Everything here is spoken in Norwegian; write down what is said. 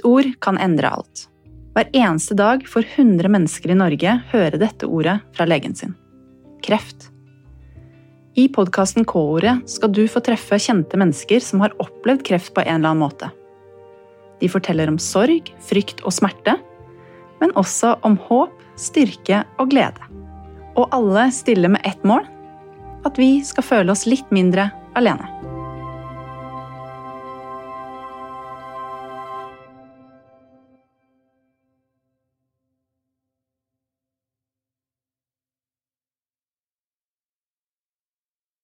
Ett ord kan endre alt. Hver eneste dag får 100 mennesker i Norge høre dette ordet fra legen sin. Kreft. I podkasten K-ordet skal du få treffe kjente mennesker som har opplevd kreft på en eller annen måte. De forteller om sorg, frykt og smerte, men også om håp, styrke og glede. Og alle stiller med ett mål at vi skal føle oss litt mindre alene.